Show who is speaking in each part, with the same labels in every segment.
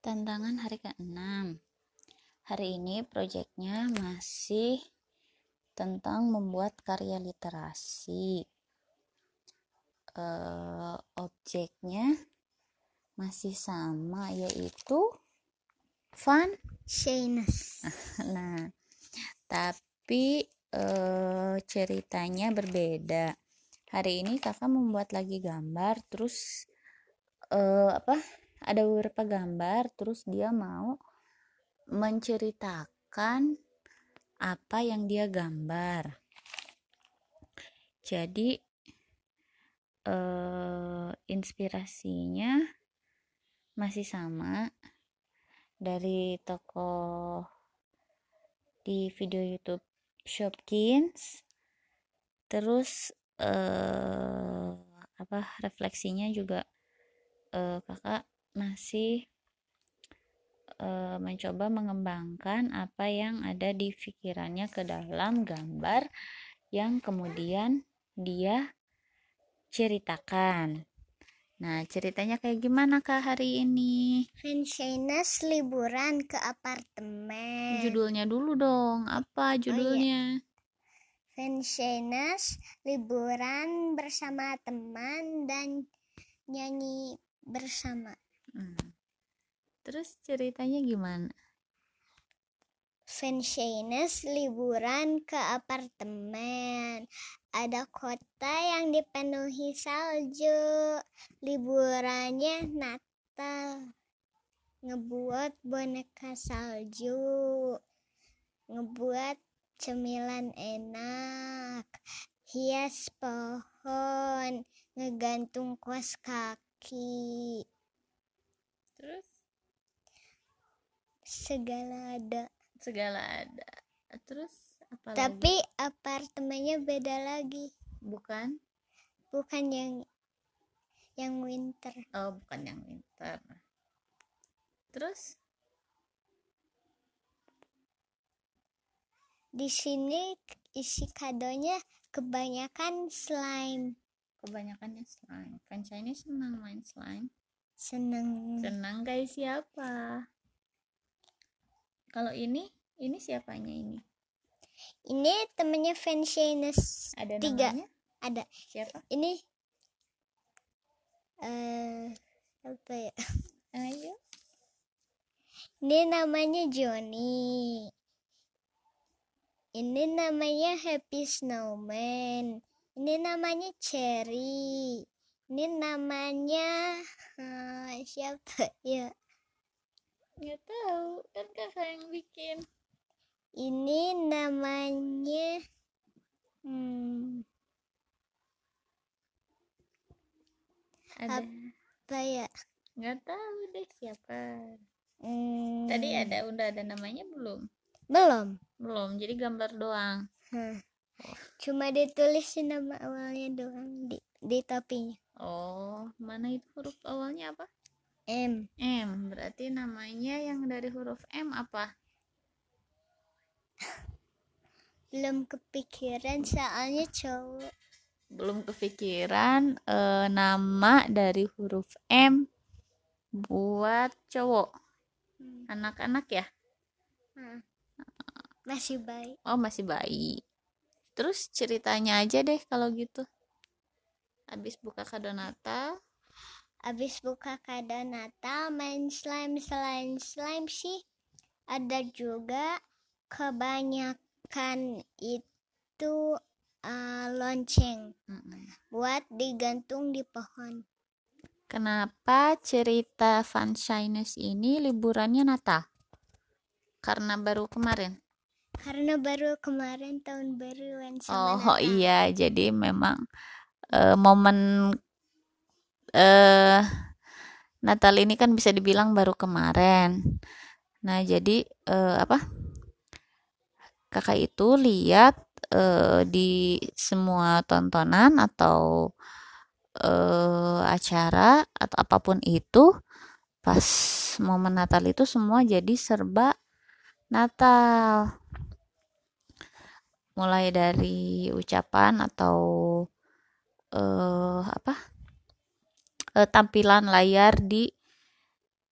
Speaker 1: Tantangan hari ke-6 Hari ini proyeknya masih tentang membuat karya literasi. Uh, Objeknya masih sama yaitu fun
Speaker 2: shyness
Speaker 1: Nah, tapi uh, ceritanya berbeda. Hari ini kakak membuat lagi gambar terus uh, apa ada beberapa gambar terus dia mau menceritakan apa yang dia gambar. Jadi eh, inspirasinya masih sama dari toko di video YouTube Shopkins. Terus eh, apa refleksinya juga eh, kakak masih uh, mencoba mengembangkan apa yang ada di pikirannya ke dalam gambar yang kemudian dia ceritakan. Nah, ceritanya kayak gimana Kak hari ini?
Speaker 2: Fanshines liburan ke apartemen.
Speaker 1: Judulnya dulu dong. Apa judulnya?
Speaker 2: Oh, iya. liburan bersama teman dan nyanyi bersama. Hmm.
Speaker 1: Terus ceritanya gimana?
Speaker 2: Fanshines liburan ke apartemen. Ada kota yang dipenuhi salju. Liburannya Natal. Ngebuat boneka salju. Ngebuat cemilan enak. Hias pohon. Ngegantung kos kaki.
Speaker 1: Terus?
Speaker 2: Segala ada.
Speaker 1: Segala ada. Terus apa
Speaker 2: Tapi lagi? apartemennya beda lagi.
Speaker 1: Bukan?
Speaker 2: Bukan yang yang winter.
Speaker 1: Oh, bukan yang winter. Terus?
Speaker 2: Di sini isi kadonya kebanyakan slime.
Speaker 1: Kebanyakannya slime. Kan Chinese senang main slime.
Speaker 2: Seneng.
Speaker 1: Senang kayak siapa? Kalau ini, ini siapanya ini?
Speaker 2: Ini temennya Fanshines.
Speaker 1: Ada
Speaker 2: tiga.
Speaker 1: Namanya?
Speaker 2: Ada.
Speaker 1: Siapa?
Speaker 2: Ini eh uh, apa ya?
Speaker 1: Ayo.
Speaker 2: Ini namanya Johnny. Ini namanya Happy Snowman. Ini namanya Cherry ini namanya uh, siapa ya?
Speaker 1: Nggak tahu. Kan kakak yang bikin.
Speaker 2: Ini namanya hmm,
Speaker 1: ada.
Speaker 2: apa ya?
Speaker 1: Nggak tahu deh siapa. Hmm. tadi ada udah ada namanya belum?
Speaker 2: Belum.
Speaker 1: Belum jadi gambar doang.
Speaker 2: Huh. cuma ditulis nama awalnya doang di di topinya
Speaker 1: Oh, mana itu huruf awalnya apa?
Speaker 2: M.
Speaker 1: M. Berarti namanya yang dari huruf M apa?
Speaker 2: Belum kepikiran soalnya cowok.
Speaker 1: Belum kepikiran e, nama dari huruf M buat cowok. Hmm. Anak-anak ya?
Speaker 2: Hmm. Masih bayi.
Speaker 1: Oh, masih bayi. Terus ceritanya aja deh kalau gitu habis buka kado Natal
Speaker 2: habis buka kado Natal main slime selain slime sih ada juga kebanyakan itu uh, lonceng mm -mm. buat digantung di pohon.
Speaker 1: Kenapa cerita Fun Shyness ini liburannya Natal karena baru kemarin?
Speaker 2: Karena baru kemarin tahun baru
Speaker 1: oh, oh iya jadi memang uh, momen uh, Natal ini kan bisa dibilang baru kemarin. Nah, jadi uh, apa? Kakak itu lihat uh, di semua tontonan atau uh, acara atau apa pun itu pas momen Natal itu semua jadi serba Natal. Mulai dari ucapan atau uh, apa? Uh, tampilan layar di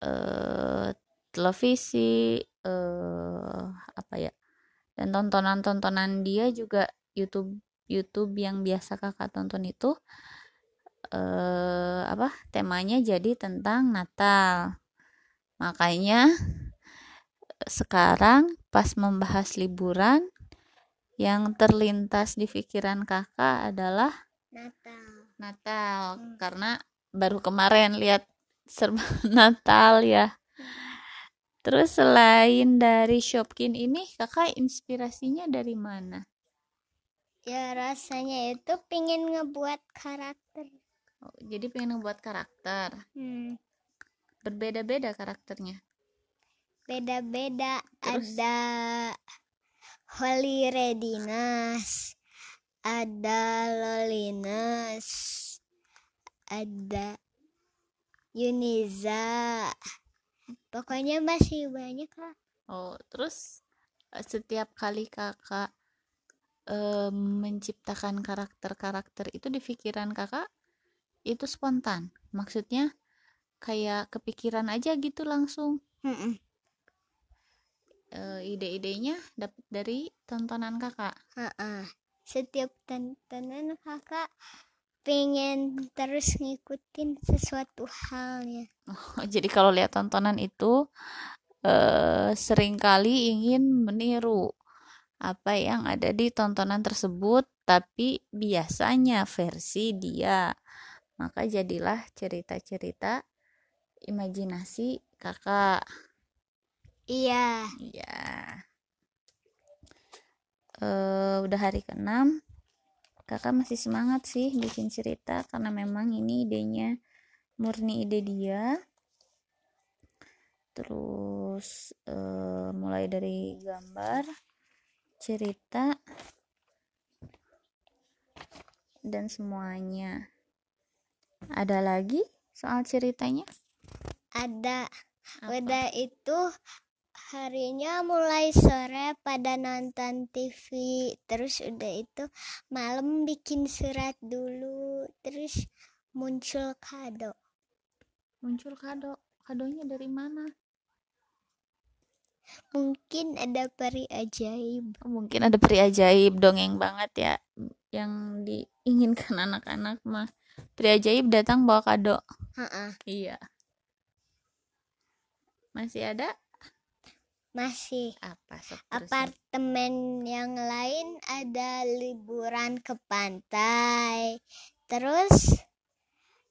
Speaker 1: uh, televisi eh apa ya? Dan tontonan-tontonan dia juga YouTube YouTube yang biasa kakak tonton itu eh apa temanya jadi tentang Natal. Makanya sekarang pas membahas liburan yang terlintas di pikiran kakak adalah
Speaker 2: Natal
Speaker 1: Natal
Speaker 2: Hmm.
Speaker 1: karena baru kemarin lihat serba Natal ya. Terus selain dari Shopkin ini kakak inspirasinya dari mana?
Speaker 2: ya rasanya itu pingin ngebuat karakter
Speaker 1: Oh, jadi pengen ngebuat karakter.
Speaker 2: hmm.
Speaker 1: Berbeda-beda karakternya.
Speaker 2: beda-beda ada Holy Readiness ada Loliness ada Yuniza pokoknya masih banyak lah
Speaker 1: Oh, terus eh, setiap kali kakak eh, menciptakan karakter-karakter itu di pikiran kakak itu spontan. Maksudnya kayak kepikiran aja gitu langsung.
Speaker 2: Mm-mm.
Speaker 1: Eh, ide-idenya dapat dari tontonan kakak.
Speaker 2: Ha-ha. Setiap tontonan kakak pengen terus ngikutin sesuatu halnya
Speaker 1: Oh, jadi kalau lihat tontonan itu eh, sering kali ingin meniru apa yang ada di tontonan tersebut, tapi biasanya versi dia. Maka jadilah cerita-cerita imajinasi kakak.
Speaker 2: iya
Speaker 1: Ya. Eh, udah hari ke-6. Kakak masih semangat sih bikin cerita karena memang ini idenya murni ide dia. Terus eh, mulai dari gambar, cerita dan semuanya. Ada lagi soal ceritanya?
Speaker 2: ada
Speaker 1: Apa?
Speaker 2: udah itu harinya mulai sore pada nonton TV terus udah itu malam bikin surat dulu. Terus muncul kado.
Speaker 1: Muncul kado. Kadonya dari mana?
Speaker 2: mungkin ada peri ajaib.
Speaker 1: Mungkin ada peri ajaib dongeng banget ya. Yang diinginkan anak-anak mah. Peri ajaib datang bawa kado.
Speaker 2: Ha-ha.
Speaker 1: iya. Masih ada
Speaker 2: masih.
Speaker 1: Apa
Speaker 2: apartemen yang lain ada liburan ke pantai. Terus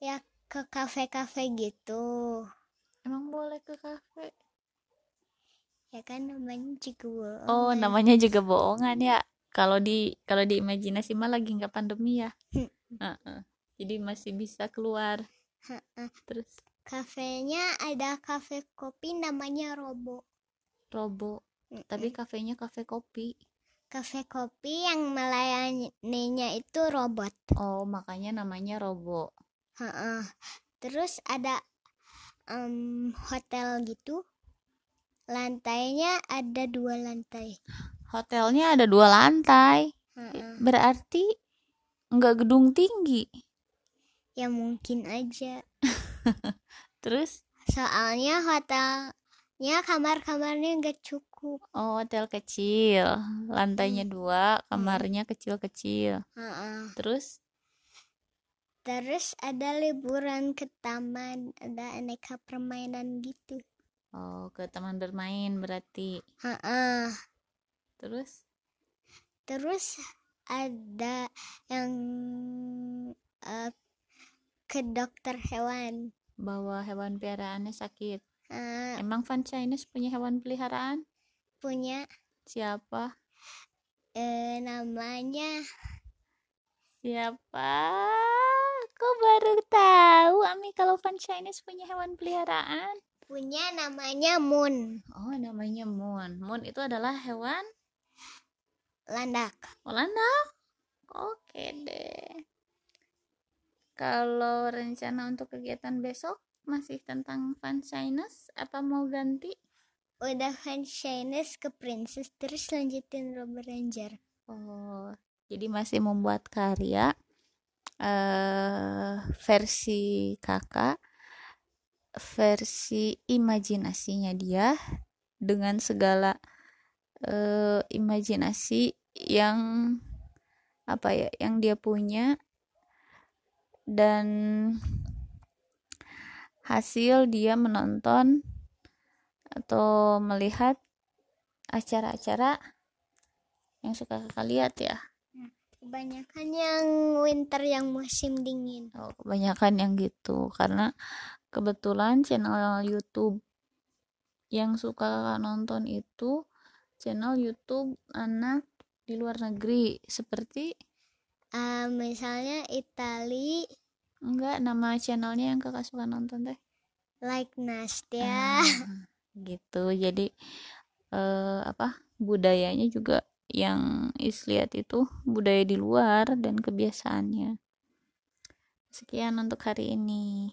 Speaker 2: ya ke kafe-kafe gitu.
Speaker 1: Emang boleh ke kafe?
Speaker 2: Ya kan namanya juga bohongan.
Speaker 1: oh namanya juga bohongan ya. Kalau di kalau di imajinasi mah lagi nggak pandemi ya. Heeh. jadi masih bisa keluar. Terus?
Speaker 2: Kafenya ada kafe kopi namanya Robo
Speaker 1: robo.
Speaker 2: Mm-mm.
Speaker 1: tapi kafenya kafe kopi.
Speaker 2: Kafe kopi yang melayaninya itu robot.
Speaker 1: Oh makanya namanya robo.
Speaker 2: Ha-ha. terus ada em, hotel gitu. Lantainya ada dua lantai.
Speaker 1: Hotelnya ada dua lantai.
Speaker 2: Ha-ha.
Speaker 1: berarti nggak gedung tinggi.
Speaker 2: Ya mungkin aja.
Speaker 1: Terus?
Speaker 2: Soalnya hotelnya kamar-kamarnya nggak cukup.
Speaker 1: Oh hotel kecil. Lantainya
Speaker 2: Hmm.
Speaker 1: dua kamarnya kecil-kecil.
Speaker 2: Ha-ha.
Speaker 1: terus?
Speaker 2: Terus ada liburan ke taman ada aneka permainan gitu.
Speaker 1: Oh ke taman bermain berarti.
Speaker 2: Ha-ha.
Speaker 1: terus?
Speaker 2: Terus ada yang eh, ke dokter hewan.
Speaker 1: Bawa hewan peliharaannya sakit
Speaker 2: Eh,
Speaker 1: emang Van Chinese punya hewan peliharaan?
Speaker 2: punya.
Speaker 1: Siapa?
Speaker 2: Eh, namanya.
Speaker 1: Siapa? Kok baru tahu Ami kalau Van Chinese punya hewan peliharaan?
Speaker 2: Punya namanya Moon.
Speaker 1: Oh namanya Moon. Moon itu adalah hewan
Speaker 2: landak.
Speaker 1: Holanda oke deh. Kalau rencana untuk kegiatan besok masih tentang Van Chinese apa mau ganti?
Speaker 2: Udah fan Chinese ke Princess terus lanjutin Robber Ranger.
Speaker 1: Oh jadi masih membuat karya eh versi kakak versi imajinasinya dia dengan segala uh, imajinasi yang apa ya yang dia punya dan hasil dia menonton atau melihat acara-acara yang suka kakak lihat ya?
Speaker 2: Kebanyakan yang winter yang musim dingin.
Speaker 1: Oh, kebanyakan yang gitu. Karena kebetulan channel YouTube yang suka kakak nonton itu channel YouTube anak di luar negeri. Seperti?
Speaker 2: Uh, misalnya Itali
Speaker 1: enggak nama channelnya yang kakak suka nonton teh.
Speaker 2: Like Nastia uh,
Speaker 1: gitu. Jadi uh, apa budayanya juga yang islihat itu budaya di luar dan kebiasaannya. Sekian untuk hari ini